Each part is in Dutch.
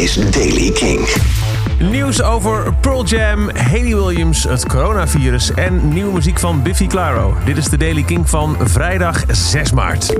is Daily King. Nieuws over Pearl Jam, Haley Williams, het coronavirus en nieuwe muziek van Biffy Clyro. Dit is de Daily King van vrijdag 6 maart.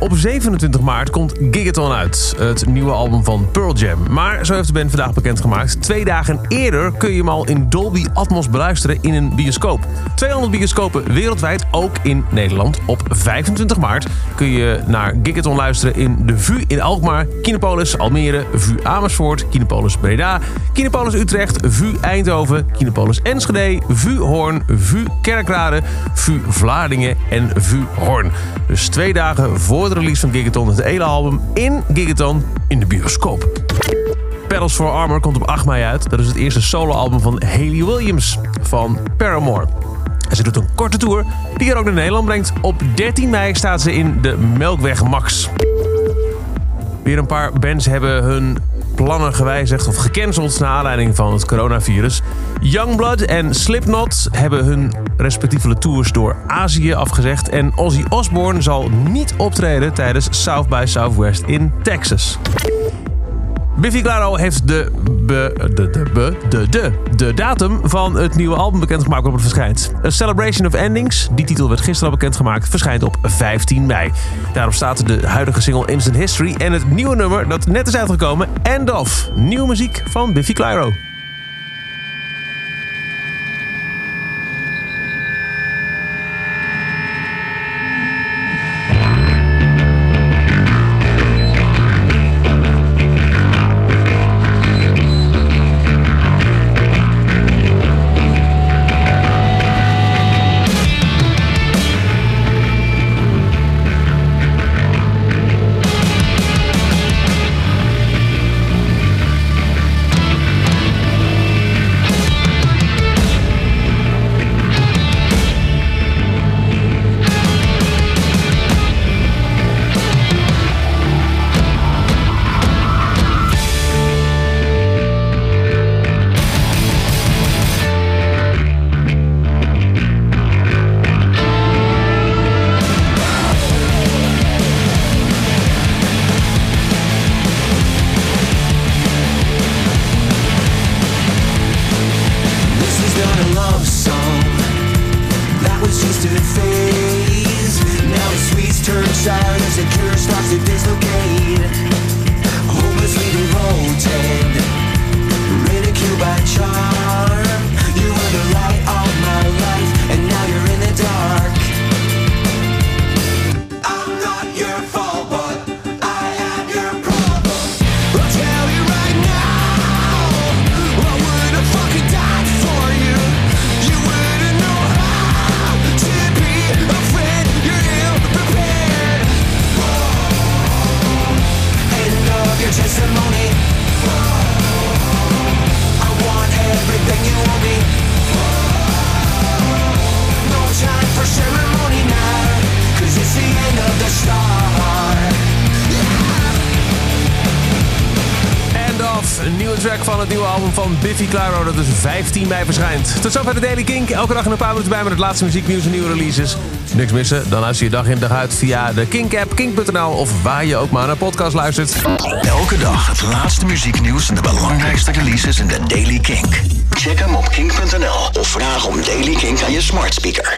Op 27 maart komt Gigaton uit, het nieuwe album van Pearl Jam. Maar zo heeft de band vandaag bekendgemaakt. Twee dagen eerder kun je hem al in Dolby Atmos beluisteren in een bioscoop. 200 bioscopen wereldwijd, ook in Nederland. Op 25 maart kun je naar Gigaton luisteren in de VU in Alkmaar, Kinopolis Almere, VU Amersfoort, Kinopolis Breda, Kinopolis Utrecht, VU Eindhoven, Kinopolis Enschede, VU Hoorn, VU Kerkrade, VU Vlaardingen en VU Hoorn. Dus twee dagen voor de release van Gigaton het hele album in Gigaton in de bioscoop. Pedals for Armor komt op 8 mei uit. Dat is het eerste soloalbum van Haley Williams van Paramore. En ze doet een korte tour die er ook naar Nederland brengt. Op 13 mei staat ze in de Melkweg Max. Weer een paar bands hebben hun plannen gewijzigd of gecanceld naar aanleiding van het coronavirus. Youngblood en Slipknot hebben hun respectievele tours door Azië afgezegd. En Ozzy Osbourne zal niet optreden tijdens South by Southwest in Texas. Biffy Clyro heeft de, be, de, de, de, de, de datum van het nieuwe album bekendgemaakt waarop het verschijnt. A Celebration of Endings, die titel werd gisteren al bekendgemaakt, verschijnt op 15 mei. Daarop staat de huidige single Instant History en het nieuwe nummer dat net is uitgekomen, End Of. Nieuwe muziek van Biffy Clyro. Een nieuwe track van het nieuwe album van Biffy Clyro dat dus 15 mei verschijnt. Tot zover de Daily Kink. Elke dag een paar minuten bij met het laatste muzieknieuws en nieuwe releases. Niks missen? Dan luister je dag in dag uit via de Kink-app, kink.nl of waar je ook maar naar podcast luistert. Elke dag het laatste muzieknieuws en de belangrijkste releases in de Daily King. Check hem op kink.nl of vraag om Daily King aan je smart speaker.